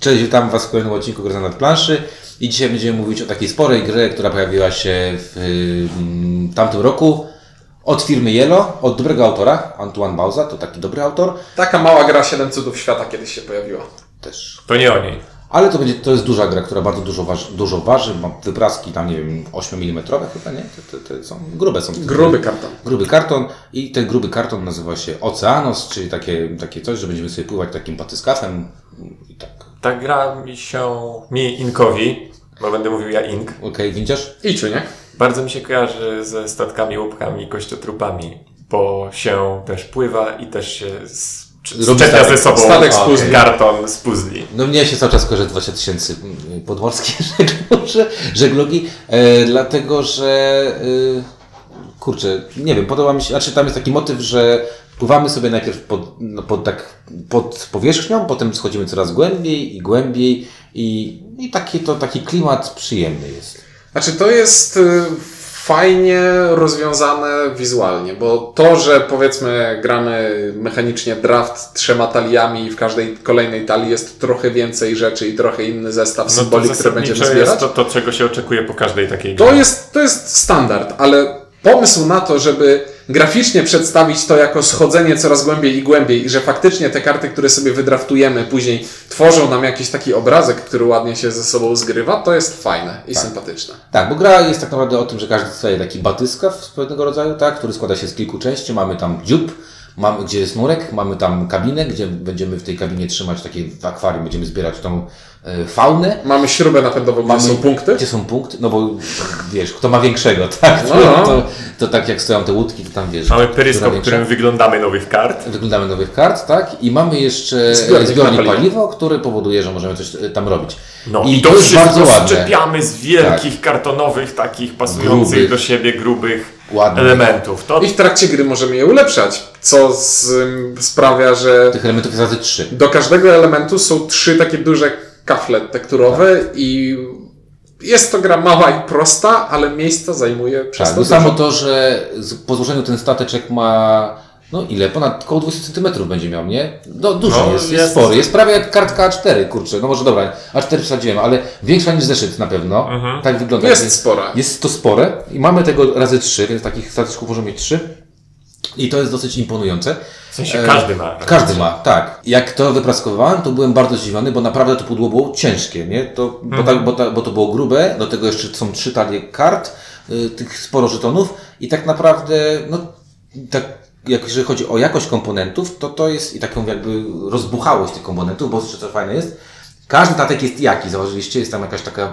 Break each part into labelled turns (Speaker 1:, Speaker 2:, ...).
Speaker 1: Cześć, witam Was w kolejnym odcinku Gry nad planszy i dzisiaj będziemy mówić o takiej sporej grze, która pojawiła się w y, tamtym roku od firmy Yellow, od dobrego autora, Antoine Bauza, to taki dobry autor
Speaker 2: Taka mała gra 7 cudów świata kiedyś się pojawiła.
Speaker 1: też.
Speaker 3: To nie o niej.
Speaker 1: Ale to będzie, to jest duża gra, która bardzo dużo waży, dużo waży ma wypraski tam, nie wiem, 8 mm chyba, nie? To, to, to są grube są. te
Speaker 2: Gruby karton.
Speaker 1: Gruby karton i ten gruby karton nazywa się Oceanos, czyli takie, takie coś, że będziemy sobie pływać takim batyskafem i tak.
Speaker 3: Ta gra mi się, mi Inkowi, bo będę mówił ja Ink,
Speaker 1: Okej, widzisz?
Speaker 2: Idź, nie?
Speaker 3: bardzo mi się kojarzy ze statkami, łupkami i kościotrupami, bo się też pływa i też się szczepia
Speaker 1: statek-
Speaker 3: ze sobą
Speaker 2: statek z puzli.
Speaker 3: karton z puzli.
Speaker 1: No mnie się cały czas kojarzy 20 tysięcy mm, podmorskie żeglugi, żeglugi e, dlatego że e, kurczę, nie wiem, podoba mi się, znaczy tam jest taki motyw, że pływamy sobie najpierw pod, no, pod, tak, pod powierzchnią, potem schodzimy coraz głębiej i głębiej i, i taki, to, taki klimat przyjemny jest.
Speaker 2: Znaczy to jest y, fajnie rozwiązane wizualnie, bo to, że powiedzmy gramy mechanicznie draft trzema taliami i w każdej kolejnej talii jest trochę więcej rzeczy i trochę inny zestaw
Speaker 3: No
Speaker 2: symboli, które będziemy zbierać.
Speaker 3: jest to, to, czego się oczekuje po każdej takiej grze.
Speaker 2: To jest, to jest standard, ale pomysł na to, żeby graficznie przedstawić to jako schodzenie coraz głębiej i głębiej i że faktycznie te karty, które sobie wydraftujemy później tworzą nam jakiś taki obrazek, który ładnie się ze sobą zgrywa, to jest fajne i sympatyczne.
Speaker 1: Tak, bo gra jest tak naprawdę o tym, że każdy dostaje taki batyskaw pewnego rodzaju, tak, który składa się z kilku części. Mamy tam dziób, mamy, gdzie jest nurek, mamy tam kabinę, gdzie będziemy w tej kabinie trzymać takie w akwarium, będziemy zbierać tą faunę.
Speaker 2: Mamy śrubę napędową, gdzie są punkty.
Speaker 1: Gdzie są punkty? No bo wiesz, kto ma większego, tak? To,
Speaker 2: No.
Speaker 1: to, to tak jak stoją te łódki, to tam wiesz.
Speaker 3: Mamy peryskop,
Speaker 1: większa.
Speaker 3: którym wyglądamy nowych kart.
Speaker 1: Wyglądamy nowych kart, tak? I mamy jeszcze
Speaker 2: Zbiornik
Speaker 1: zbiornik,
Speaker 2: paliwo,
Speaker 1: który powoduje, że możemy coś e, tam robić.
Speaker 3: No
Speaker 1: I,
Speaker 3: i,
Speaker 1: to, jest bardzo ładne.
Speaker 3: szczepiamy z wielkich kartonowych, takich pasujących
Speaker 1: Grubych.
Speaker 3: do siebie grubych
Speaker 1: Ładnych.
Speaker 3: elementów. To
Speaker 2: I w trakcie gry możemy je ulepszać, co z, sprawia, że
Speaker 1: Tych elementów jest razy trzy.
Speaker 2: do każdego elementu są trzy takie duże kafle tekturowe i jest to gra mała i prosta, ale miejsca zajmuje przez
Speaker 1: Tak,
Speaker 2: to
Speaker 1: no samo to, że po złożeniu ten stateczek ma, no ile, ponad około 20 cm będzie miał, nie? No dużo
Speaker 3: No,
Speaker 1: jest, jest,
Speaker 3: jest.
Speaker 1: spory. Jest prawie jak kartka A4, kurczę, no może dobra, A4 przesadziłem, ale większa niż zeszyt na pewno. Tak wygląda.
Speaker 2: Jest
Speaker 1: Więc
Speaker 2: spora.
Speaker 1: Jest to spore i mamy tego razy 3, więc takich stateczków możemy mieć 3. I to jest dosyć imponujące.
Speaker 3: Sensie
Speaker 1: E,
Speaker 3: każdy ma.
Speaker 1: Każdy ma, tak. Jak to wypraskowywałem, to byłem bardzo zdziwiony, bo naprawdę to pudło było ciężkie, nie? To, bo, tak, bo, ta, bo to było grube, do tego jeszcze są trzy talie kart, y, tych sporo żetonów i tak naprawdę, no, tak, jak jeżeli chodzi o jakość komponentów, to to jest i taką jakby rozbuchałość tych komponentów, bo co fajne jest, każdy statek jest jaki, zauważyliście? Jest tam jakaś taka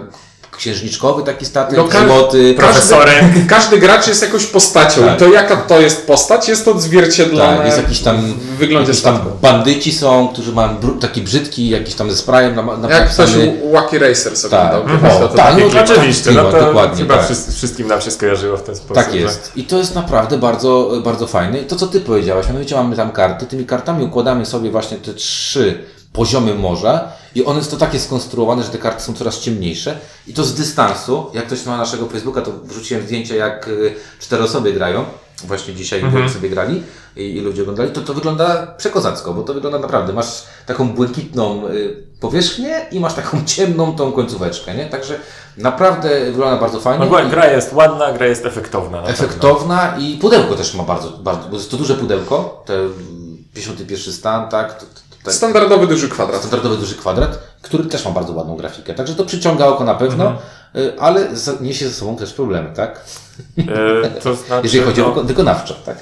Speaker 1: księżniczkowy taki statek,
Speaker 2: No,
Speaker 1: no,
Speaker 2: ka-
Speaker 1: złoty,
Speaker 3: Profesorem.
Speaker 2: Każdy, każdy gracz jest jakąś postacią
Speaker 1: Tak.
Speaker 2: i to jaka to jest postać, jest odzwierciedlone
Speaker 1: Tak, jest jakiś tam,
Speaker 2: w wyglądzie
Speaker 1: jakiś tam bandyci są, którzy mają br- taki brzydki, jakiś tam ze sprayem na, na
Speaker 2: Jak ktoś. Wacky Racers
Speaker 1: Tak.
Speaker 2: oglądał
Speaker 1: O,
Speaker 2: kiedyś, to, to
Speaker 1: tak, no.
Speaker 3: Oczywiście, no to
Speaker 1: dokładnie,
Speaker 3: chyba
Speaker 1: tak.
Speaker 3: wszystkim nam się skojarzyło w ten sposób.
Speaker 1: Tak jest. I to jest naprawdę bardzo, bardzo fajne. I to, co Ty powiedziałaś, mianowicie mamy tam karty. Tymi kartami układamy sobie właśnie te trzy poziomy morza i one są to takie skonstruowane, że te karty są coraz ciemniejsze. I to z dystansu, jak ktoś ma naszego Facebooka, to wrzuciłem zdjęcia, jak y, cztery osoby grają. Właśnie dzisiaj
Speaker 3: Mhm.
Speaker 1: sobie grali i, i ludzie oglądali. To to wygląda przekozacko, bo to wygląda naprawdę. Masz taką błękitną y, powierzchnię i masz taką ciemną tą końcóweczkę, nie? Także naprawdę wygląda bardzo fajnie.
Speaker 3: No, gra jest ładna, gra jest efektowna. na pewno.
Speaker 1: efektowna i pudełko też ma bardzo, bardzo, bo jest to duże pudełko, te mm, 51 stan, tak, to,
Speaker 2: Standardowy duży kwadrat.
Speaker 1: standardowy duży kwadrat, który też ma bardzo ładną grafikę, także to przyciąga oko na pewno,
Speaker 3: Mhm.
Speaker 1: y, ale niesie ze sobą też problemy, tak,
Speaker 3: E, to znaczy,
Speaker 1: jeżeli chodzi o
Speaker 3: no,
Speaker 1: wyko- wykonawczo, tak.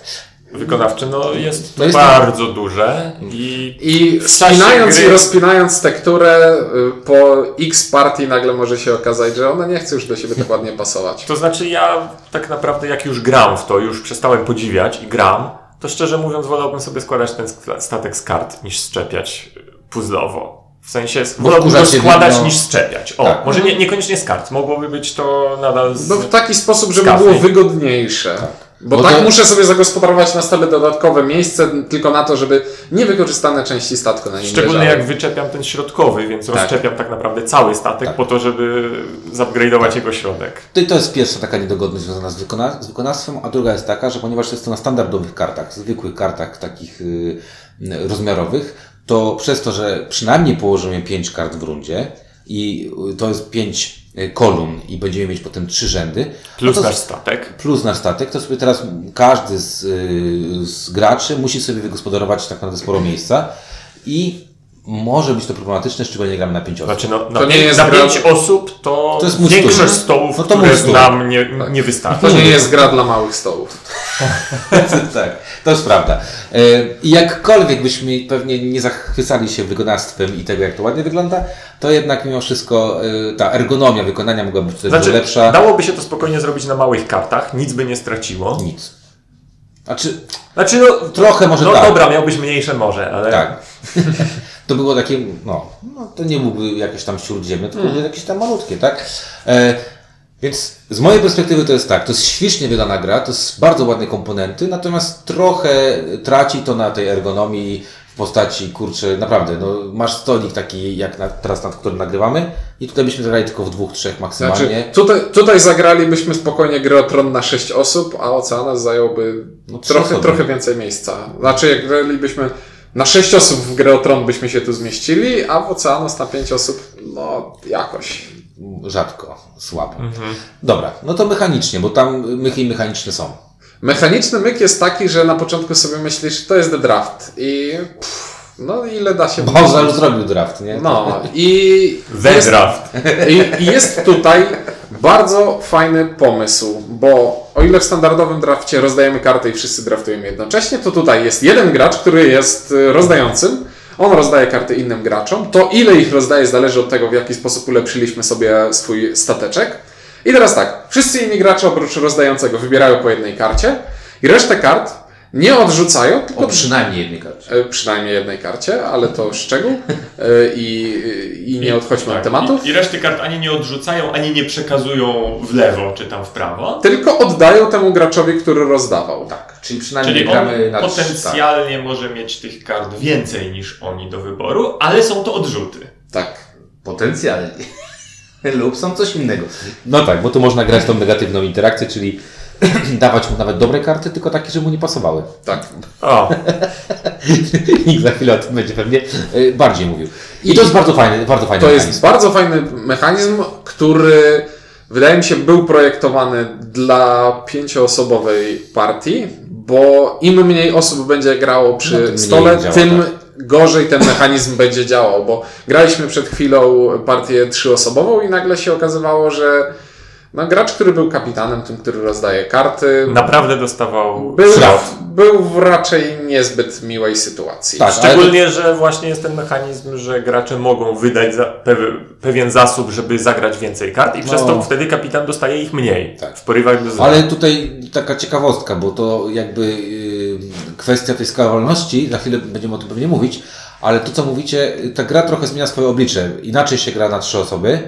Speaker 3: wykonawczy, no jest to
Speaker 1: No jest-
Speaker 3: bardzo duże i
Speaker 2: I spinając
Speaker 3: gry-
Speaker 2: i rozpinając tekturę y, po X partii nagle może się okazać, że ona nie chce już do siebie tak ładnie pasować.
Speaker 3: To znaczy ja tak naprawdę jak już gram w to, już przestałem podziwiać i gram, to szczerze mówiąc wolałbym sobie składać ten statek z kart niż szczepiać y, puzzlowo. W sensie wolałbym go składać
Speaker 1: widno-
Speaker 3: niż szczepiać. O,
Speaker 1: Tak.
Speaker 3: może nie, niekoniecznie z kart. Mogłoby być to nadal z...
Speaker 2: No w taki sposób, żeby było wygodniejsze. Bo,
Speaker 1: Bo
Speaker 2: tak
Speaker 1: to-
Speaker 2: muszę sobie zagospodarować na stole dodatkowe miejsce tylko na to, żeby niewykorzystane części statku na nim
Speaker 3: Szczególnie
Speaker 2: leżały.
Speaker 3: jak wyczepiam ten środkowy, więc rozczepiam tak naprawdę cały statek po to, żeby zupgrade'ować jego środek.
Speaker 1: To, to jest pierwsza taka niedogodność związana z, wykona z wykonawstwem, a druga jest taka, że ponieważ jest to na standardowych kartach, zwykłych kartach takich y, rozmiarowych, to przez to, że przynajmniej położymy 5 kart w rundzie i to jest 5 kolumn i będziemy mieć potem trzy rzędy,
Speaker 3: Plus
Speaker 1: no to
Speaker 3: nasz statek.
Speaker 1: plus nasz statek, to sobie teraz każdy z, y, z graczy musi sobie wygospodarować tak naprawdę sporo miejsca i może być to problematyczne, szczególnie gramy na 5 osób.
Speaker 3: Znaczy, no, na,
Speaker 2: To nie
Speaker 3: pięć-
Speaker 2: jest
Speaker 3: na
Speaker 2: gra-
Speaker 3: pięć osób to,
Speaker 1: To jest
Speaker 3: większość
Speaker 1: stół.
Speaker 3: stołów,
Speaker 1: No to
Speaker 3: które
Speaker 1: stół.
Speaker 3: znam, nie, nie wystarczy.
Speaker 2: To nie jest gra dla małych stołów.
Speaker 1: tak, to jest prawda. E, jakkolwiek byśmy pewnie nie zachwycali się wykonawstwem i tego, jak to ładnie wygląda, to jednak mimo wszystko e, ta ergonomia wykonania mogłaby być
Speaker 3: Znaczy,
Speaker 1: lepsza.
Speaker 3: dałoby się to spokojnie zrobić na małych kartach, nic by nie straciło.
Speaker 1: Nic. Znaczy,
Speaker 3: Znaczy, no,
Speaker 1: Trochę może
Speaker 3: no
Speaker 1: tak.
Speaker 3: dobra, miałbyś mniejsze może, ale...
Speaker 1: tak. to było takie, no, no to nie byłby jakieś tam śródziemne, tylko były jakieś tam malutkie, tak? E, więc z mojej perspektywy to jest tak, to jest ślicznie wydana gra, to jest bardzo ładne komponenty, natomiast trochę traci to na tej ergonomii w postaci, kurczę, naprawdę, no masz stolik taki jak na, teraz, nad którym nagrywamy i tutaj byśmy zagrali tylko w dwóch, trzech maksymalnie.
Speaker 2: Znaczy, tutaj, tutaj zagralibyśmy spokojnie grę o tron na 6 osób, a Oceanas zająłby
Speaker 1: No,
Speaker 2: trochę,
Speaker 1: osoby.
Speaker 2: trochę więcej miejsca. Znaczy, jak gralibyśmy na 6 osób w grę o tron byśmy się tu zmieścili, a w Oceanos na 5 osób, no jakoś.
Speaker 1: Rzadko, słabo. Dobra, no to mechanicznie, bo tam mychy mechaniczne są.
Speaker 2: Mechaniczny myk jest taki, że na początku sobie myślisz, to jest the draft i pff, no ile da się...
Speaker 1: Bowser już zrobił draft, nie?
Speaker 2: No i...
Speaker 3: The
Speaker 2: jest-
Speaker 3: draft.
Speaker 2: I i jest tutaj bardzo fajny pomysł, bo o ile w standardowym drafcie rozdajemy karty i wszyscy draftujemy jednocześnie, to tutaj jest jeden gracz, który jest y, rozdającym. On rozdaje karty innym graczom. To ile ich rozdaje zależy od tego, w jaki sposób ulepszyliśmy sobie swój stateczek. I teraz tak, wszyscy inni gracze oprócz rozdającego wybierają po jednej karcie i resztę kart nie odrzucają, tylko
Speaker 1: O przynajmniej jednej karcie.
Speaker 2: E, Przynajmniej jednej karcie, ale to szczegół. E, I, I nie odchodźmy
Speaker 3: Tak,
Speaker 2: od tematów.
Speaker 3: I, I reszty kart ani nie odrzucają, ani nie przekazują w lewo, czy tam w prawo.
Speaker 2: Tylko oddają temu graczowi, który rozdawał.
Speaker 1: Tak, czyli przynajmniej
Speaker 3: Czyli on
Speaker 1: gramy na tak.
Speaker 3: potencjalnie może mieć tych kart więcej niż oni do wyboru, ale są to odrzuty.
Speaker 2: Tak.
Speaker 1: Potencjalnie. Lub są coś innego. No tak, bo tu można grać tą negatywną interakcję, czyli dawać mu nawet dobre karty, tylko takie, żeby mu nie pasowały.
Speaker 2: Tak.
Speaker 3: O,
Speaker 1: Nikt za chwilę o tym będzie pewnie e, bardziej mówił. I to jest bardzo fajny, bardzo fajny
Speaker 2: To jest
Speaker 1: mechanizm.
Speaker 2: bardzo fajny mechanizm, który wydaje mi się był projektowany dla pięcioosobowej partii, bo im mniej osób będzie grało
Speaker 1: No,
Speaker 2: przy
Speaker 1: tym mniej
Speaker 2: stole,
Speaker 1: działa,
Speaker 2: tym
Speaker 1: tak.
Speaker 2: gorzej ten mechanizm będzie działał, bo graliśmy przed chwilą partię trzyosobową i nagle się okazywało, że no, gracz, który był kapitanem, tym, który rozdaje karty,
Speaker 3: naprawdę dostawał
Speaker 2: był,
Speaker 3: szrot.
Speaker 2: był w raczej niezbyt miłej sytuacji.
Speaker 1: Tak.
Speaker 3: Szczególnie, że właśnie jest ten mechanizm, że gracze mogą wydać pewien zasób, żeby zagrać więcej kart i przez
Speaker 1: No.
Speaker 3: to wtedy kapitan dostaje ich mniej
Speaker 1: Tak.
Speaker 3: w porywach do zera.
Speaker 1: Ale tutaj taka ciekawostka, bo to jakby yy, kwestia tej skalowalności, za chwilę będziemy o tym pewnie mówić, ale to co mówicie, ta gra trochę zmienia swoje oblicze. Inaczej się gra na trzy osoby,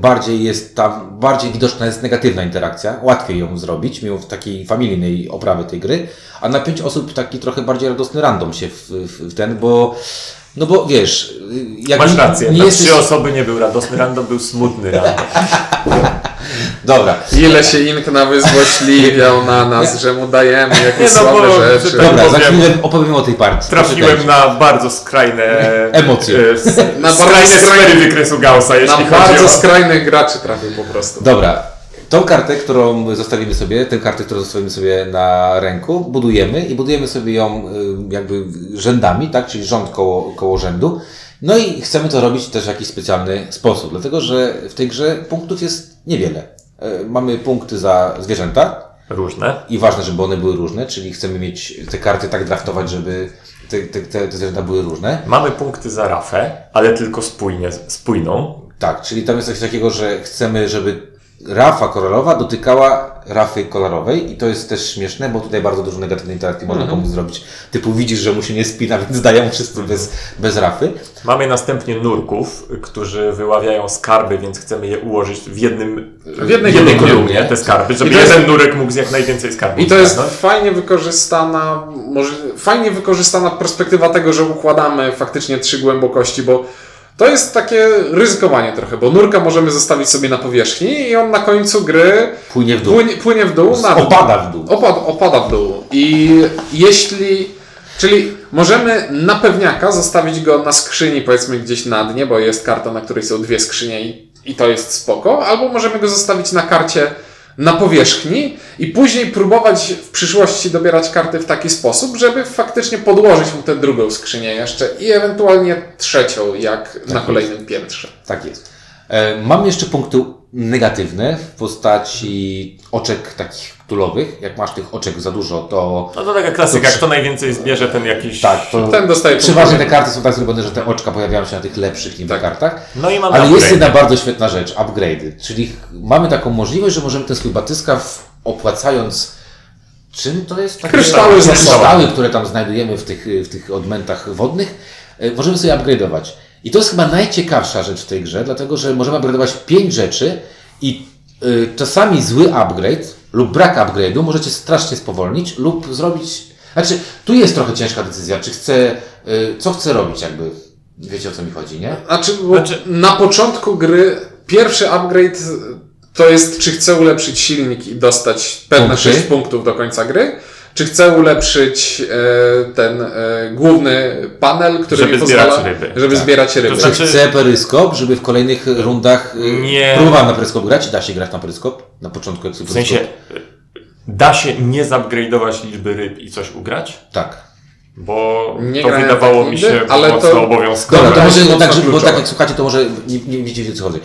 Speaker 1: bardziej jest tam, bardziej widoczna jest negatywna interakcja, łatwiej ją zrobić, mimo takiej familijnej oprawy tej gry, a na pięć osób taki trochę bardziej radosny random się w, w, w ten, bo no bo wiesz, yy, jak
Speaker 3: Masz
Speaker 1: nie-
Speaker 3: rację,
Speaker 1: nie
Speaker 3: na
Speaker 1: jesteś...
Speaker 3: trzy osoby nie był radosny random, był smutny random.
Speaker 1: Dobra,
Speaker 2: Ile się Ink nawyzłośliwiał na nas, że mu dajemy jakieś
Speaker 3: no
Speaker 2: słabe rzeczy.
Speaker 3: czy-
Speaker 1: dobra, za chwilę opowiem o tej partii.
Speaker 3: Trafiłem na bardzo skrajne
Speaker 1: Emocje.
Speaker 3: e,
Speaker 2: Na
Speaker 3: skrajne sfery wykresu Gaussa,
Speaker 2: Na
Speaker 3: jeśli chodzi
Speaker 2: bardzo
Speaker 3: o...
Speaker 2: skrajnych graczy trafił po prostu.
Speaker 1: Dobra. Tą kartę, którą zostawimy sobie, tę kartę, którą zostawimy sobie na ręku, budujemy i budujemy sobie ją y, jakby rzędami, tak? Czyli rząd koło, koło rzędu. No i chcemy to robić też w jakiś specjalny sposób, dlatego że w tej grze punktów jest niewiele. Y, Mamy punkty za zwierzęta
Speaker 3: Różne.
Speaker 1: i ważne, żeby one były różne, czyli chcemy mieć te karty tak draftować, żeby te, te, te, te zwierzęta były różne.
Speaker 3: Mamy punkty za rafę, ale tylko spójnie, spójną.
Speaker 1: Tak, czyli tam jest coś takiego, że chcemy, żeby rafa kolorowa dotykała rafy kolorowej i to jest też śmieszne, bo tutaj bardzo dużo negatywnej interakcji można komuś zrobić. Typu widzisz, że mu się nie spina, więc dają wszyscy bez, bez rafy.
Speaker 3: Mamy następnie nurków, którzy wyławiają skarby, więc chcemy je ułożyć w jednym,
Speaker 2: W jednej
Speaker 3: jednej
Speaker 2: kolumnie.
Speaker 3: kolumnie, te skarby, żeby
Speaker 2: jest-
Speaker 3: jeden nurek mógł z jak najwięcej skarbów
Speaker 2: I to jest
Speaker 3: zgarnąć.
Speaker 2: fajnie wykorzystana, może, fajnie wykorzystana perspektywa tego, że układamy faktycznie trzy głębokości, bo to jest takie ryzykowanie trochę, bo nurka możemy zostawić sobie na powierzchni i on na końcu gry
Speaker 1: Płynie w dół.
Speaker 2: płynie, płynie w dół, na dół.
Speaker 1: Opada w dół.
Speaker 2: Opad, opada w dół. I jeśli Czyli możemy na pewniaka zostawić go na skrzyni, powiedzmy gdzieś na dnie, bo jest karta, na której są dwie skrzynie i, i to jest spoko, albo możemy go zostawić na karcie na powierzchni i później próbować w przyszłości dobierać karty w taki sposób, żeby faktycznie podłożyć mu tę drugą skrzynię jeszcze i ewentualnie trzecią, jak na kolejnym piętrze.
Speaker 1: Tak jest. E, Mam jeszcze punkty negatywne w postaci oczek takich tulowych. Jak masz tych oczek za dużo, to
Speaker 3: No to taka klasyka,
Speaker 1: To-
Speaker 3: kto najwięcej zbierze, ten jakiś...
Speaker 1: tak, to
Speaker 2: Ten dostaje
Speaker 1: przeważnie te karty są tak zrobione, że te oczka pojawiają się na tych lepszych niby
Speaker 2: Tak.
Speaker 1: kartach.
Speaker 3: No i mamy
Speaker 1: Ale jest
Speaker 3: upgrade.
Speaker 1: jedna bardzo świetna rzecz, upgrade'y. Czyli mamy taką możliwość, że możemy ten swój batyskaw opłacając czym to jest? Takie
Speaker 2: Kryształy
Speaker 1: kryształy, które tam znajdujemy w tych, w tych odmętach wodnych, e, możemy sobie upgrade'ować. I to jest chyba najciekawsza rzecz w tej grze, dlatego że możemy upgrade'ować pięć rzeczy i y, czasami zły upgrade lub brak upgrade'u możecie strasznie spowolnić lub zrobić... Znaczy, tu jest trochę ciężka decyzja, czy chcę, y, co chcę robić jakby. Wiecie o co mi chodzi, nie?
Speaker 2: Znaczy, bo
Speaker 3: Znaczy-
Speaker 2: na początku gry pierwszy upgrade to jest, czy chcę ulepszyć silnik i dostać pewne
Speaker 1: Punkty.
Speaker 2: 6 punktów do końca gry, czy chcę ulepszyć e, ten e, główny panel, który
Speaker 3: Żeby
Speaker 2: mi
Speaker 3: zbierać
Speaker 2: pozwala,
Speaker 3: ryby.
Speaker 2: żeby
Speaker 1: Tak.
Speaker 2: zbierać ryby.
Speaker 3: To
Speaker 1: Czy
Speaker 3: znaczy-
Speaker 1: chcę peryskop, żeby w kolejnych rundach. y,
Speaker 3: Nie.
Speaker 1: Próbowałem na peryskop grać, da się grać na peryskop? Na początku jak
Speaker 3: W sensie, da się nie zupgrade'ować liczby ryb i coś ugrać?
Speaker 1: Tak.
Speaker 3: Bo
Speaker 2: Nie
Speaker 3: to wydawało
Speaker 2: tak
Speaker 3: mi się
Speaker 2: ale
Speaker 3: mocno
Speaker 2: to-
Speaker 3: obowiązkowe.
Speaker 1: Dobra, to może
Speaker 2: mocno
Speaker 1: tak, bo tak jak słuchacie, to może nie, nie wiecie, o co chodzi.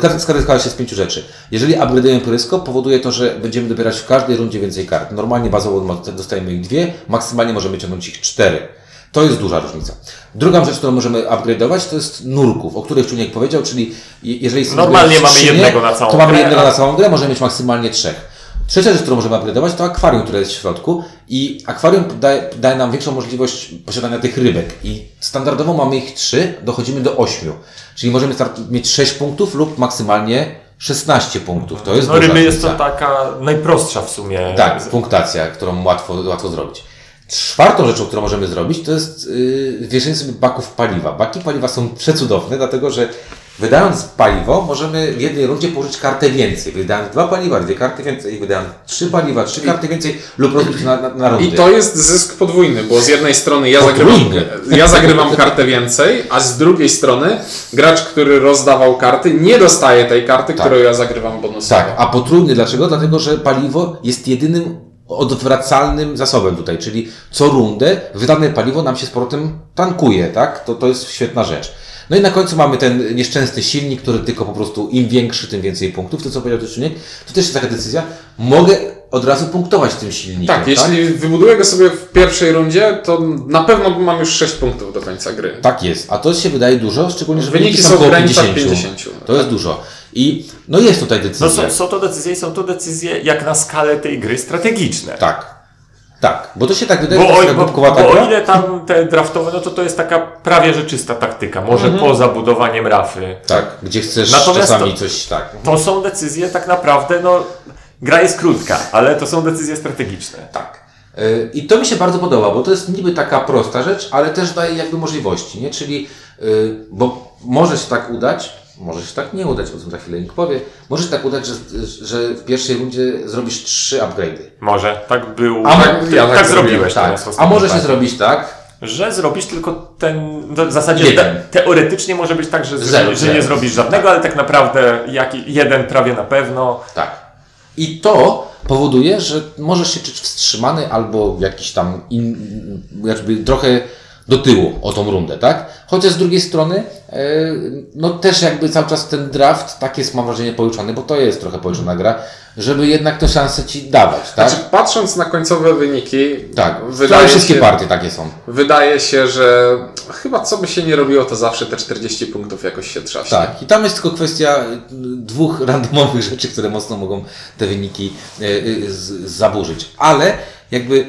Speaker 1: Karta składa się z pięciu rzeczy. Jeżeli upgrade'ujemy peryskop, powoduje to, że będziemy dobierać w każdej rundzie więcej kart. Normalnie bazowo dostajemy ich dwie, maksymalnie możemy ciągnąć ich cztery. To jest duża różnica. Druga rzecz, którą możemy upgrade'ować, to jest nurków, o których Czuniek powiedział, czyli je- jeżeli sobie
Speaker 3: Normalnie mamy jednego na całą
Speaker 1: to mamy
Speaker 3: grę,
Speaker 1: jednego na całą grę, możemy mieć maksymalnie trzech. Trzecia rzecz, którą możemy upgrade'ować, to akwarium, które jest w środku i akwarium daje, daje nam większą możliwość posiadania tych rybek i standardowo mamy ich trzy, dochodzimy do ośmiu. Czyli możemy mieć 6 punktów lub maksymalnie 16 punktów. To jest
Speaker 3: No ryby jest to taka najprostsza w sumie.
Speaker 1: Tak, punktacja, którą łatwo, łatwo zrobić. Czwartą rzeczą, którą możemy zrobić, to jest yy, wieszenie sobie baków paliwa. Baki paliwa są przecudowne, dlatego że wydając paliwo, możemy w jednej rundzie położyć kartę więcej. Wydając dwa paliwa, dwie karty więcej, wydając trzy paliwa, trzy karty więcej lub rozbić na, na, na rundy.
Speaker 2: I to jest zysk podwójny, bo z jednej strony ja zagrywam, ja zagrywam kartę więcej, a z drugiej strony gracz, który rozdawał karty, nie dostaje tej karty, którą ja zagrywam bonusowo.
Speaker 1: Tak, a potrójny dlaczego? Dlatego, że paliwo jest jedynym odwracalnym zasobem tutaj, czyli co rundę wydane paliwo nam się z powrotem tankuje, tak? To, to jest świetna rzecz. No i na końcu mamy ten nieszczęsny silnik, który tylko po prostu im większy, tym więcej punktów. To co powiedział Tyczyniek, to też jest taka decyzja. Mogę od razu punktować tym silnikiem.
Speaker 2: Tak, jeśli wybuduję go sobie w pierwszej rundzie, to na pewno mam już 6 punktów do końca gry.
Speaker 1: Tak jest, a to się wydaje dużo, szczególnie, że
Speaker 2: Wyniki są w
Speaker 1: około
Speaker 2: granicach 50.
Speaker 1: To jest dużo. I no jest tutaj
Speaker 3: No
Speaker 1: decyzja.
Speaker 3: są, są to decyzje i są to decyzje jak na skalę tej gry strategiczne.
Speaker 1: Tak. Tak, bo to się tak wydaje,
Speaker 3: Bo, o, bo, bo o ile tam te draftowe, no to to jest taka prawie że czysta taktyka. Może poza budowaniem rafy.
Speaker 1: Tak, gdzie chcesz
Speaker 3: Natomiast
Speaker 1: czasami
Speaker 3: to-
Speaker 1: coś tak.
Speaker 3: To są decyzje tak naprawdę, no gra jest krótka, ale to są decyzje strategiczne.
Speaker 1: Tak. Y, I to mi się bardzo podoba, bo to jest niby taka prosta rzecz, ale też daje jakby możliwości, nie? Czyli, y, bo może się tak udać, może się tak nie udać, o tym za chwilę Nick powie, może się tak udać, że, że w pierwszej rundzie zrobisz trzy upgrade'y.
Speaker 3: Może tak był.
Speaker 1: A
Speaker 3: tak,
Speaker 2: ja
Speaker 3: tak,
Speaker 2: tak
Speaker 3: zrobiłeś
Speaker 1: Tak. A może się zrobić tak,
Speaker 3: Że zrobisz tylko ten. W zasadzie te, teoretycznie może być tak, że,
Speaker 1: Zero,
Speaker 3: że, nie zrobisz żadnego, ale tak naprawdę jak, jeden prawie na pewno.
Speaker 1: tak. I to powoduje, że możesz się czuć wstrzymany albo jakiś tam in, jakby trochę do tyłu o tą rundę, tak? Chociaż z drugiej strony, e, no też jakby cały czas ten draft, tak jest mam wrażenie pouczony, bo to jest trochę pouczona gra, żeby jednak tę szansę ci dawać, tak?
Speaker 2: Znaczy, patrząc na końcowe wyniki,
Speaker 1: tak,
Speaker 2: wydaje
Speaker 1: wszystkie
Speaker 2: się,
Speaker 1: partie takie są.
Speaker 2: wydaje się, że chyba co by się nie robiło, to zawsze te 40 punktów jakoś się trzaśnie.
Speaker 1: Tak, i tam jest tylko kwestia y, dwóch randomowych rzeczy, które mocno mogą te wyniki z- zaburzyć. Ale jakby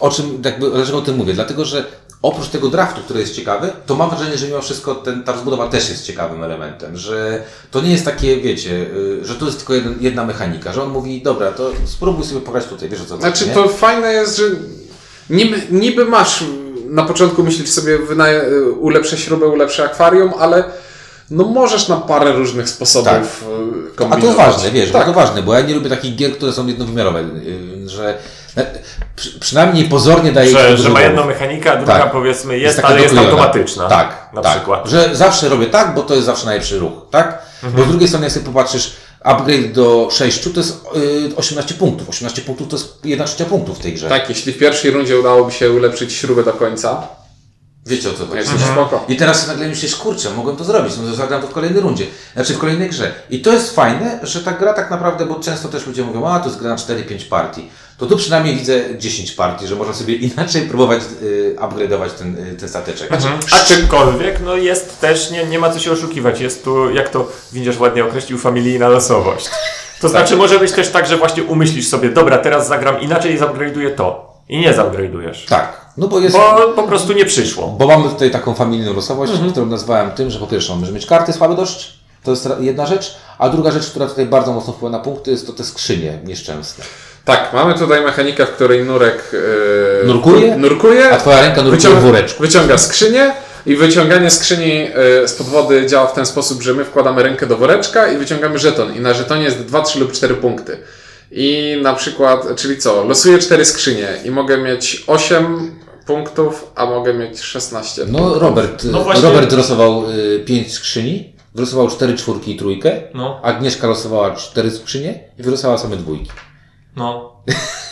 Speaker 1: o czym, jakby, dlaczego o tym mówię? Dlatego, że oprócz tego draftu, który jest ciekawy, to mam wrażenie, że mimo wszystko ten, ta rozbudowa też jest ciekawym elementem, że to nie jest takie, wiecie, y, że to jest tylko jeden, jedna mechanika, że on mówi, dobra, to spróbuj sobie pograć tutaj, wiesz o co chodzi,
Speaker 2: Znaczy,
Speaker 1: nie?
Speaker 2: to fajne jest, że niby, niby masz na początku myślisz sobie, wynaję, ulepszę śrubę, ulepszę akwarium, ale no możesz na parę różnych sposobów
Speaker 1: Tak.
Speaker 2: y,
Speaker 1: A
Speaker 2: kombinować.
Speaker 1: to ważne, wiesz,
Speaker 2: tak.
Speaker 1: to ważne, bo ja nie lubię takich gier, które są jednowymiarowe, że przynajmniej pozornie daje
Speaker 3: Że, że ma jedną mechanikę, a druga
Speaker 1: Tak.
Speaker 3: powiedzmy jest,
Speaker 1: taka
Speaker 3: ale jest automatyczna.
Speaker 1: Tak,
Speaker 3: Na
Speaker 1: tak.
Speaker 3: przykład.
Speaker 1: Że zawsze robię tak, bo to jest zawsze najlepszy ruch, tak?
Speaker 3: Mhm.
Speaker 1: Bo z drugiej strony, jak sobie popatrzysz, upgrade do 6 to jest y, 18 punktów. 18 punktów to jest 1 trzecia punktów w tej grze.
Speaker 2: Tak, jeśli w pierwszej rundzie udałoby się ulepszyć śrubę do końca,
Speaker 1: Wiecie o co chodzi.
Speaker 2: jest to spoko.
Speaker 1: I teraz nagle myślisz, kurczę, mogłem to zrobić, no to zagram to w kolejnej rundzie, znaczy w kolejnej grze. I to jest fajne, że ta gra tak naprawdę, bo często też ludzie mówią, a to jest gra na 4-5 partii. To tu przynajmniej widzę 10 partii, że można sobie inaczej próbować y, upgrade'ować ten, y, ten stateczek.
Speaker 3: Mhm. Aczkolwiek, no jest też, nie, nie ma co się oszukiwać, jest tu, jak to widzisz ładnie określił, familijna losowość. To znaczy może być też tak, że właśnie umyślisz sobie, dobra, teraz zagram inaczej i zupgrade'uję to. I nie zupgrade'ujesz.
Speaker 1: Tak, no bo jest...
Speaker 3: Bo po prostu nie przyszło.
Speaker 1: Bo mamy tutaj taką familijną losowość,
Speaker 3: Mhm.
Speaker 1: którą nazwałem tym, że po pierwsze możemy mieć karty słabe dość, to jest jedna rzecz, a druga rzecz, która tutaj bardzo mocno wpływa na punkty, jest to te skrzynie nieszczęsne.
Speaker 2: Tak, mamy tutaj mechanikę, w której nurek yy,
Speaker 1: Nurkuje?
Speaker 2: nurkuje
Speaker 1: A twoja ręka nurkuje w woreczku.
Speaker 2: wyciąga skrzynię i wyciąganie skrzyni yy, z pod wody działa w ten sposób, że my wkładamy rękę do woreczka i wyciągamy żeton. I na żetonie jest 2, 3 lub 4 punkty. I na przykład, czyli co, losuję 4 skrzynie i mogę mieć 8 punktów, a mogę mieć 16.
Speaker 1: No Robert,
Speaker 3: No właśnie-
Speaker 1: Robert losował y, 5 skrzyni, wylosował 4 czwórki i trójkę,
Speaker 3: No,
Speaker 1: Agnieszka losowała 4 skrzynie i wylosowała same dwójki.
Speaker 3: no.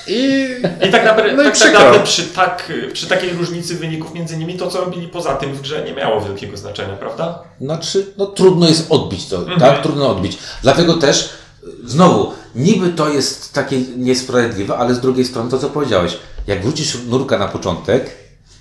Speaker 2: I
Speaker 3: I tak naprawdę,
Speaker 2: No
Speaker 3: tak naprawdę przy, tak, przy takiej różnicy wyników między nimi, to co robili poza tym w grze nie miało wielkiego znaczenia, prawda?
Speaker 1: Znaczy, no trudno jest odbić to,
Speaker 3: Mhm.
Speaker 1: tak? Trudno odbić. Dlatego też, y, znowu, niby to jest takie niesprawiedliwe, ale z drugiej strony to, co powiedziałeś, jak wrócisz nurka na początek,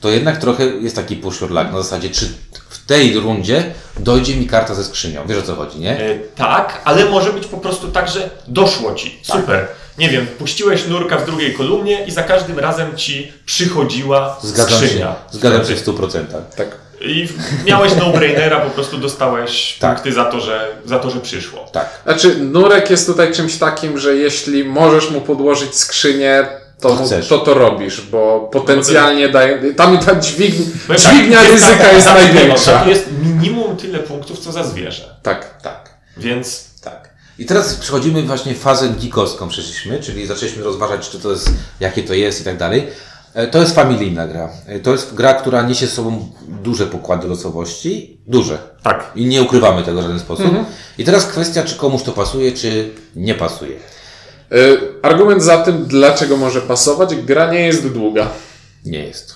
Speaker 1: to jednak trochę jest taki pushurlak na zasadzie, czy w tej rundzie dojdzie mi karta ze skrzynią. Wiesz o co chodzi, nie?
Speaker 3: E, tak, ale może być po prostu tak, że doszło ci. Super. Nie wiem, puściłeś nurka w drugiej kolumnie i za każdym razem ci przychodziła
Speaker 1: Zgadzam
Speaker 3: skrzynia.
Speaker 1: się. Zgadzam się w 100%.
Speaker 2: tak.
Speaker 3: I miałeś no-brainera, po prostu dostałeś
Speaker 1: Tak.
Speaker 3: punkty za to, że, za to, że przyszło.
Speaker 1: Tak.
Speaker 2: Znaczy, nurek jest tutaj czymś takim, że jeśli możesz mu podłożyć skrzynię, to,
Speaker 1: To
Speaker 2: mu,
Speaker 1: chcesz.
Speaker 2: to to robisz, bo potencjalnie daje. Tam ta dźwignia,
Speaker 3: No
Speaker 2: dźwignia
Speaker 3: tak,
Speaker 2: ryzyka
Speaker 3: tak,
Speaker 2: jest
Speaker 3: tak,
Speaker 2: największa.
Speaker 3: To jest minimum tyle punktów, co za zwierzę.
Speaker 2: Tak.
Speaker 1: Tak.
Speaker 3: Więc
Speaker 1: Tak. I teraz przechodzimy właśnie w fazę geekowską przeszliśmy, czyli zaczęliśmy rozważać, czy to jest, jakie to jest i tak dalej. E, To jest familijna gra. E, To jest gra, która niesie z sobą duże pokłady losowości. Duże.
Speaker 3: tak.
Speaker 1: I nie ukrywamy tego w żaden sposób. I teraz kwestia, czy komuś to pasuje, czy nie pasuje.
Speaker 2: Y, Argument za tym, dlaczego może pasować, gra nie jest długa.
Speaker 1: Nie jest.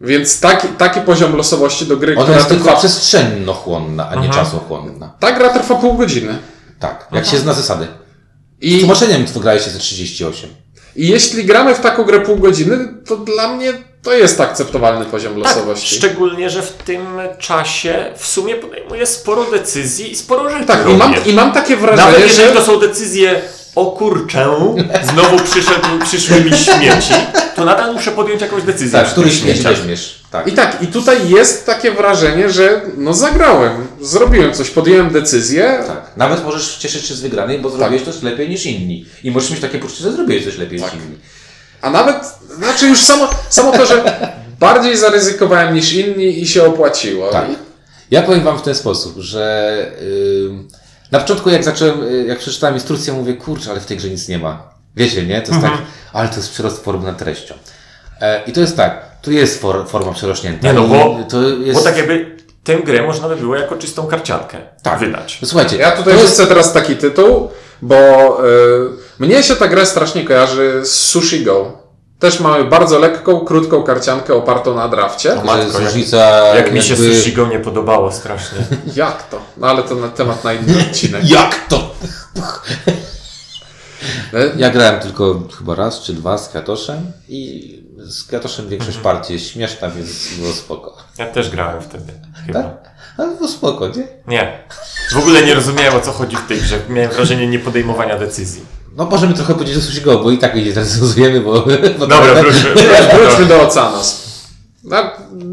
Speaker 2: Więc taki, taki poziom losowości do gry,
Speaker 1: Ona
Speaker 2: która
Speaker 1: jest tylko
Speaker 2: trwa.
Speaker 1: przestrzennochłonna, a nie czasochłonna.
Speaker 2: Ta gra trwa pół godziny.
Speaker 1: Tak, jak się zna zasady. Z
Speaker 2: I,
Speaker 1: tłumaczeniem wygrałeś się ze 38.
Speaker 2: I jeśli gramy w taką grę pół godziny, to dla mnie to jest akceptowalny poziom
Speaker 3: Tak,
Speaker 2: losowości.
Speaker 3: szczególnie, że w tym czasie w sumie podejmuje sporo decyzji i sporo rzeczy
Speaker 2: Tak, i mam, i mam takie
Speaker 3: Nawet
Speaker 2: wrażenie,
Speaker 3: jeżeli
Speaker 2: że.
Speaker 3: to są decyzje o kurczę, znowu przyszedł, przyszły mi śmieci, to nadal muszę podjąć jakąś decyzję.
Speaker 1: Tak, który
Speaker 3: śmieciach.
Speaker 1: weźmiesz. Tak.
Speaker 2: I tak, i tutaj jest takie wrażenie, że no zagrałem, zrobiłem coś, podjąłem decyzję.
Speaker 1: Tak. Nawet możesz cieszyć się z wygranej, bo zrobiłeś coś lepiej niż inni. I możesz mieć takie poczucie, że zrobiłeś coś lepiej niż inni.
Speaker 2: A nawet, znaczy już samo, samo to, że bardziej zaryzykowałem niż inni i się opłaciło.
Speaker 1: Tak. Ja powiem Wam w ten sposób, że ym, na początku jak zacząłem, y, jak przeczytałem instrukcję, mówię, kurczę, ale w tej grze nic nie ma. Wiecie, nie? To jest tak, ale to jest przyrost formy nad treścią. E, I to jest tak, tu jest for, forma przerośnięta.
Speaker 3: Nie no, bo,
Speaker 1: to jest...
Speaker 3: bo tak jakby tę grę można by było jako czystą karciankę
Speaker 1: Tak.
Speaker 3: wydać.
Speaker 1: No, Słuchajcie,
Speaker 2: ja tutaj
Speaker 1: jest...
Speaker 2: wrzucę teraz taki tytuł, bo y, mnie się ta gra strasznie kojarzy z Sushi Go. Też mamy bardzo lekką, krótką karciankę opartą na drafcie.
Speaker 1: jest
Speaker 3: Matko, jak-
Speaker 1: różnica
Speaker 3: Jak mi się
Speaker 1: jakby...
Speaker 3: Sushigo nie podobało strasznie.
Speaker 2: Jak to? No ale to na temat na inny odcinek.
Speaker 1: Jak to? Ja grałem tylko chyba raz czy dwa z Katoszem i z Katoszem większość partii jest śmieszna, więc było spoko.
Speaker 3: Ja też grałem wtedy. Chyba.
Speaker 1: Tak? Ale było spoko, nie?
Speaker 3: Nie. W ogóle nie rozumiałem o co chodzi w tej grze. Miałem wrażenie niepodejmowania decyzji.
Speaker 1: No możemy trochę powiedzieć o Sushi Go, bo i tak jej zrecenzujemy, bo... bo
Speaker 3: Dobra,
Speaker 1: tak-
Speaker 3: wróćmy.
Speaker 2: Wróćmy do Ocanos. No,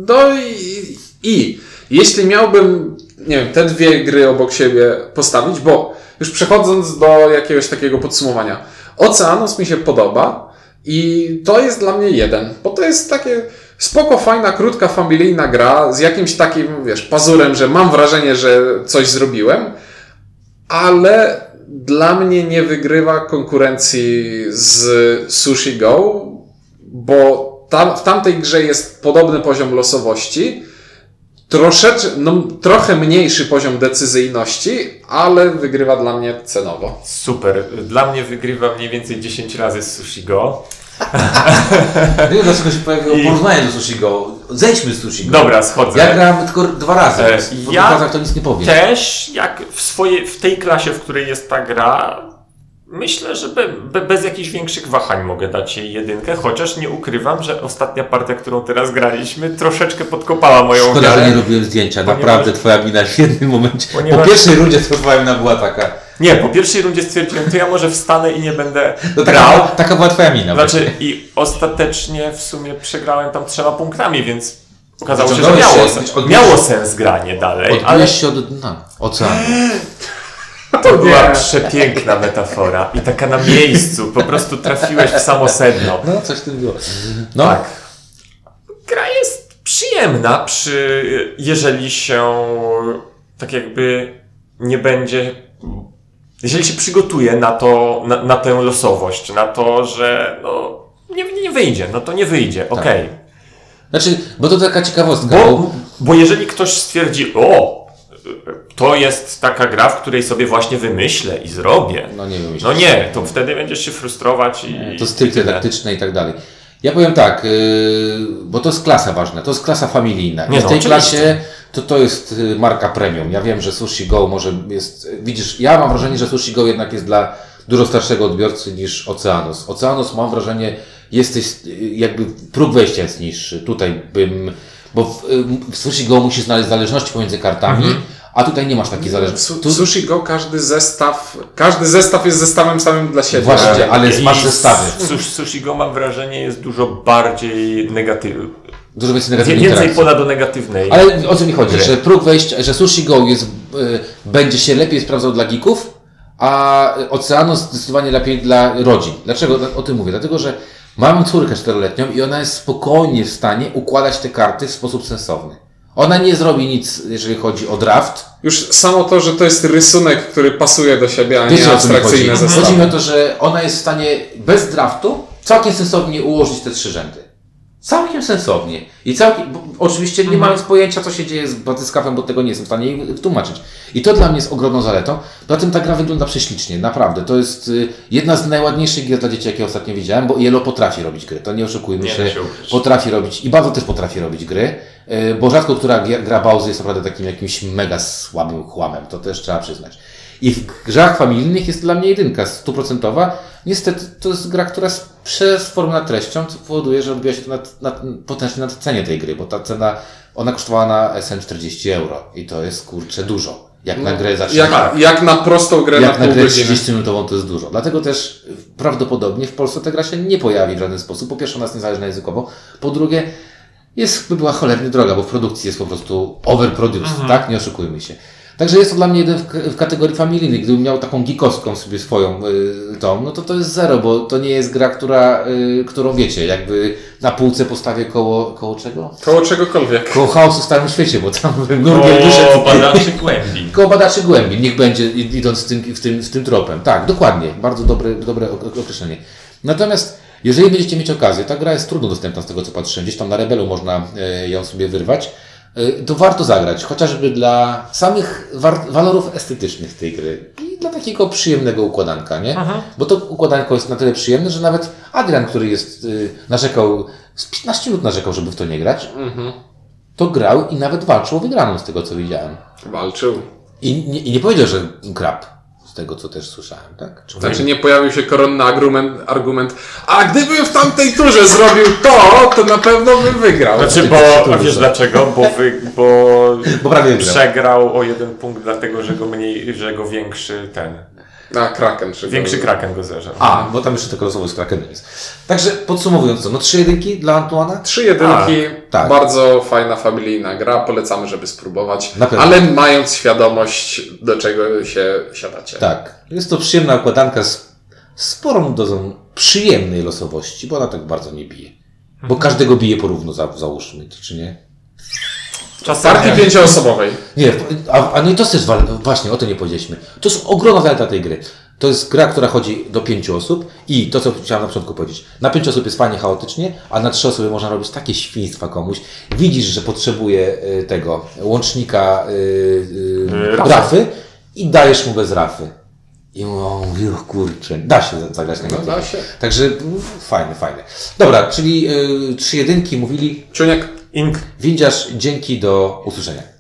Speaker 2: no i, i jeśli miałbym, nie wiem, te dwie gry obok siebie postawić, bo już przechodząc do jakiegoś takiego podsumowania, Oceanos mi się podoba i to jest dla mnie jeden, bo to jest takie spoko, fajna, krótka, familijna gra z jakimś takim, wiesz, pazurem, że mam wrażenie, że coś zrobiłem, ale dla mnie nie wygrywa konkurencji z Sushi Go, bo tam, w tamtej grze jest podobny poziom losowości, troszeczkę, no, trochę mniejszy poziom decyzyjności, ale wygrywa dla mnie cenowo.
Speaker 3: Super. Dla mnie wygrywa mniej więcej 10 razy Sushi Go.
Speaker 1: Nie wiem dlaczego się pojawiło
Speaker 3: I-
Speaker 1: porównanie do Sushi Go. Zejdźmy z Sushi Go.
Speaker 3: Dobra, schodzę.
Speaker 1: Ja grałem tylko dwa razy,
Speaker 3: E,
Speaker 1: po
Speaker 3: ja
Speaker 1: dwóch to nic nie powiem.
Speaker 3: Też, jak w, swojej, w tej klasie, w której jest ta gra, myślę, że be, be, bez jakichś większych wahań mogę dać jej jedynkę, chociaż nie ukrywam, że ostatnia partia, którą teraz graliśmy, troszeczkę podkopała moją
Speaker 1: Szkoda, że nie robiłem zdjęcia.
Speaker 3: Ponieważ-
Speaker 1: Naprawdę twoja mina w jednym momencie.
Speaker 3: Ponieważ-
Speaker 1: Po pierwszej rundzie twoja mina była taka.
Speaker 3: Nie, po pierwszej rundzie stwierdziłem, to ja może wstanę i nie będę
Speaker 1: No,
Speaker 3: grał.
Speaker 1: taka, taka była twoja mina.
Speaker 3: Znaczy, i ostatecznie w sumie przegrałem tam trzema punktami, więc okazało się, że miało,
Speaker 1: się,
Speaker 3: sens, miało sens granie dalej, ale
Speaker 1: się od dna oceanu.
Speaker 3: to była przepiękna metafora i taka na miejscu, po prostu trafiłeś w samo sedno.
Speaker 1: No, coś w tym było. No,
Speaker 3: Tak. Gra jest przyjemna, przy, jeżeli się tak jakby nie będzie. Jeżeli się przygotuje na to, na, na tę losowość, na to, że no, nie, nie wyjdzie, no to nie wyjdzie, okej.
Speaker 1: Znaczy, bo to taka ciekawostka.
Speaker 3: Bo, bo jeżeli ktoś stwierdzi, o, to jest taka gra, w której sobie właśnie wymyślę i zrobię.
Speaker 1: No nie wiem.
Speaker 3: No nie, to wtedy będziesz się frustrować i.
Speaker 1: To stricte taktyczne i tak dalej. Ja powiem tak, yy, bo to jest klasa ważna, to jest klasa familijna.
Speaker 3: Nie
Speaker 1: I w
Speaker 3: no,
Speaker 1: tej klasie to to jest y, marka premium. Ja wiem, że Sushi Go może jest, widzisz, ja mam wrażenie, że Sushi Go jednak jest dla dużo starszego odbiorcy niż Oceanus. Oceanus mam wrażenie, jesteś, y, jakby próg wejścia jest niższy. Tutaj bym, bo w, y, w Sushi Go musisz znaleźć zależności pomiędzy kartami,
Speaker 3: Mhm.
Speaker 1: a tutaj nie masz takiej zależności.
Speaker 2: Su-
Speaker 1: Tu,
Speaker 2: Sushi Go każdy zestaw, każdy zestaw jest zestawem samym dla siebie.
Speaker 1: Właśnie, ale
Speaker 3: I
Speaker 1: masz zestawy.
Speaker 3: Sushi, sushi Go mam wrażenie jest dużo bardziej negatywny.
Speaker 1: Dużo więcej negatywnej
Speaker 3: Więcej pola do negatywnej.
Speaker 1: Ale o co mi chodzi?
Speaker 3: Gry.
Speaker 1: Że próg wejścia, że Sushi Go jest, y, będzie się lepiej sprawdzał dla geeków, a Oceanus zdecydowanie lepiej dla rodzin. Dlaczego o tym mówię? Dlatego, że mam córkę czteroletnią i ona jest spokojnie w stanie układać te karty w sposób sensowny. Ona nie zrobi nic, jeżeli chodzi o draft.
Speaker 2: Już samo to, że to jest rysunek, który pasuje do siebie, a nie
Speaker 1: mi chodzi?
Speaker 2: abstrakcyjne zestawy.
Speaker 1: Chodzi mi o to, że ona jest w stanie bez draftu całkiem sensownie ułożyć te trzy rzędy. Całkiem sensownie. I całkiem, oczywiście nie mając pojęcia, co się dzieje z batyskafem, bo tego nie jestem w stanie wytłumaczyć. I to dla mnie jest ogromną zaletą. Poza tym ta gra wygląda prześlicznie, naprawdę. To jest y, jedna z najładniejszych gier dla dzieci, jakie ostatnio widziałem, bo Yellow potrafi robić gry. To nie oszukujmy
Speaker 3: Nie
Speaker 1: się.
Speaker 3: się.
Speaker 1: Potrafi robić, i bardzo też potrafi robić gry, y, bo rzadko która gra, gra Bowser jest naprawdę takim jakimś mega słabym chłamem. To też trzeba przyznać. I w grach familijnych jest dla mnie jedynka stuprocentowa. Niestety to jest gra, która z przeformowna treścią, co powoduje, że odbija się to na, na, potężnie na cenie tej gry, bo ta cena, ona kosztowała na SN 40 euro i to jest kurczę dużo. Jak na grę za 30
Speaker 2: Jak, jak na prostą grę
Speaker 1: jak
Speaker 2: na
Speaker 1: na grę
Speaker 2: godziny.
Speaker 1: 30-minutową to jest dużo. Dlatego też y, prawdopodobnie w Polsce ta gra się nie pojawi w żaden sposób. Po pierwsze, ona jest niezależna językowo. Po drugie, jest, by była cholernie droga, bo w produkcji jest po prostu overproduced, tak? Nie oszukujmy się. Także jest to dla mnie jeden w, w kategorii familijnej. Gdybym miał taką geekowską sobie swoją y, tą, no to to jest zero, bo to nie jest gra, która, y, którą wiecie, jakby na półce postawię koło, koło czego?
Speaker 2: Koło czegokolwiek.
Speaker 1: Koło chaosu w Starym Świecie, bo tam Nurgiel wyszedł
Speaker 3: O, badaczy głębi.
Speaker 1: Koło badaczy głębi, niech będzie id- idąc tym, w, tym, w tym tropem. Tak, dokładnie. Bardzo dobre, dobre ok- określenie. Natomiast jeżeli będziecie mieć okazję, ta gra jest trudno dostępna z tego co patrzyłem, gdzieś tam na Rebelu można e, ją sobie wyrwać, to warto zagrać, chociażby dla samych walorów estetycznych tej gry i dla takiego przyjemnego układanka, nie? Bo to układanko jest na tyle przyjemne, że nawet Adrian, który jest, y, narzekał, z 15 minut narzekał, żeby w to nie grać, to grał i nawet walczył o wygraną z tego co widziałem.
Speaker 2: Walczył.
Speaker 1: I nie, I nie powiedział, że krab, z tego co też słyszałem, tak? Czy
Speaker 2: Znaczy nie pojawił się koronny argument, argument a gdybym w tamtej turze zrobił to, to na pewno bym wygrał.
Speaker 3: Znaczy, bo a wiesz dlaczego? Bo, wy, bo
Speaker 1: Bo prawie
Speaker 3: przegrał o jeden punkt, dlatego że go mniej, że go większy ten.
Speaker 2: A, Kraken. Czy
Speaker 3: Większy kraken go zeżarł.
Speaker 1: A, bo tam jeszcze tylko losowo z Krakenem jest. Także podsumowując to, no trzy jedynki dla Antuana?
Speaker 2: Trzy jedynki,
Speaker 1: tak.
Speaker 2: bardzo fajna familijna gra, polecamy, żeby spróbować, ale mając świadomość, do czego się siadacie.
Speaker 1: Tak. Jest to przyjemna układanka z sporą dozą przyjemnej losowości, bo ona tak bardzo nie bije. Bo każdego bije porówno, za, załóżmy, to czy nie?
Speaker 3: Czasem
Speaker 2: Partii
Speaker 3: nie.
Speaker 2: pięcioosobowej.
Speaker 1: Nie, a, a no i to jest właśnie, o to nie powiedzieliśmy. To jest ogromna zaleta tej gry. To jest gra, która chodzi do pięciu osób i to, co chciałem na początku powiedzieć. Na pięć osób jest fajnie, chaotycznie, a na trzy osoby można robić takie świństwa komuś. Widzisz, że potrzebuje y, tego łącznika y, y,
Speaker 3: Rafy.
Speaker 1: i dajesz mu bez rafy. I on mówi, o kurczę, da się zagrać na No,
Speaker 2: da się.
Speaker 1: Także mm, fajne, fajne. Dobra, czyli y, trzy jedynki mówili.
Speaker 2: Ciuniek,
Speaker 3: Ink.
Speaker 1: Windziarz, dzięki do usłyszenia.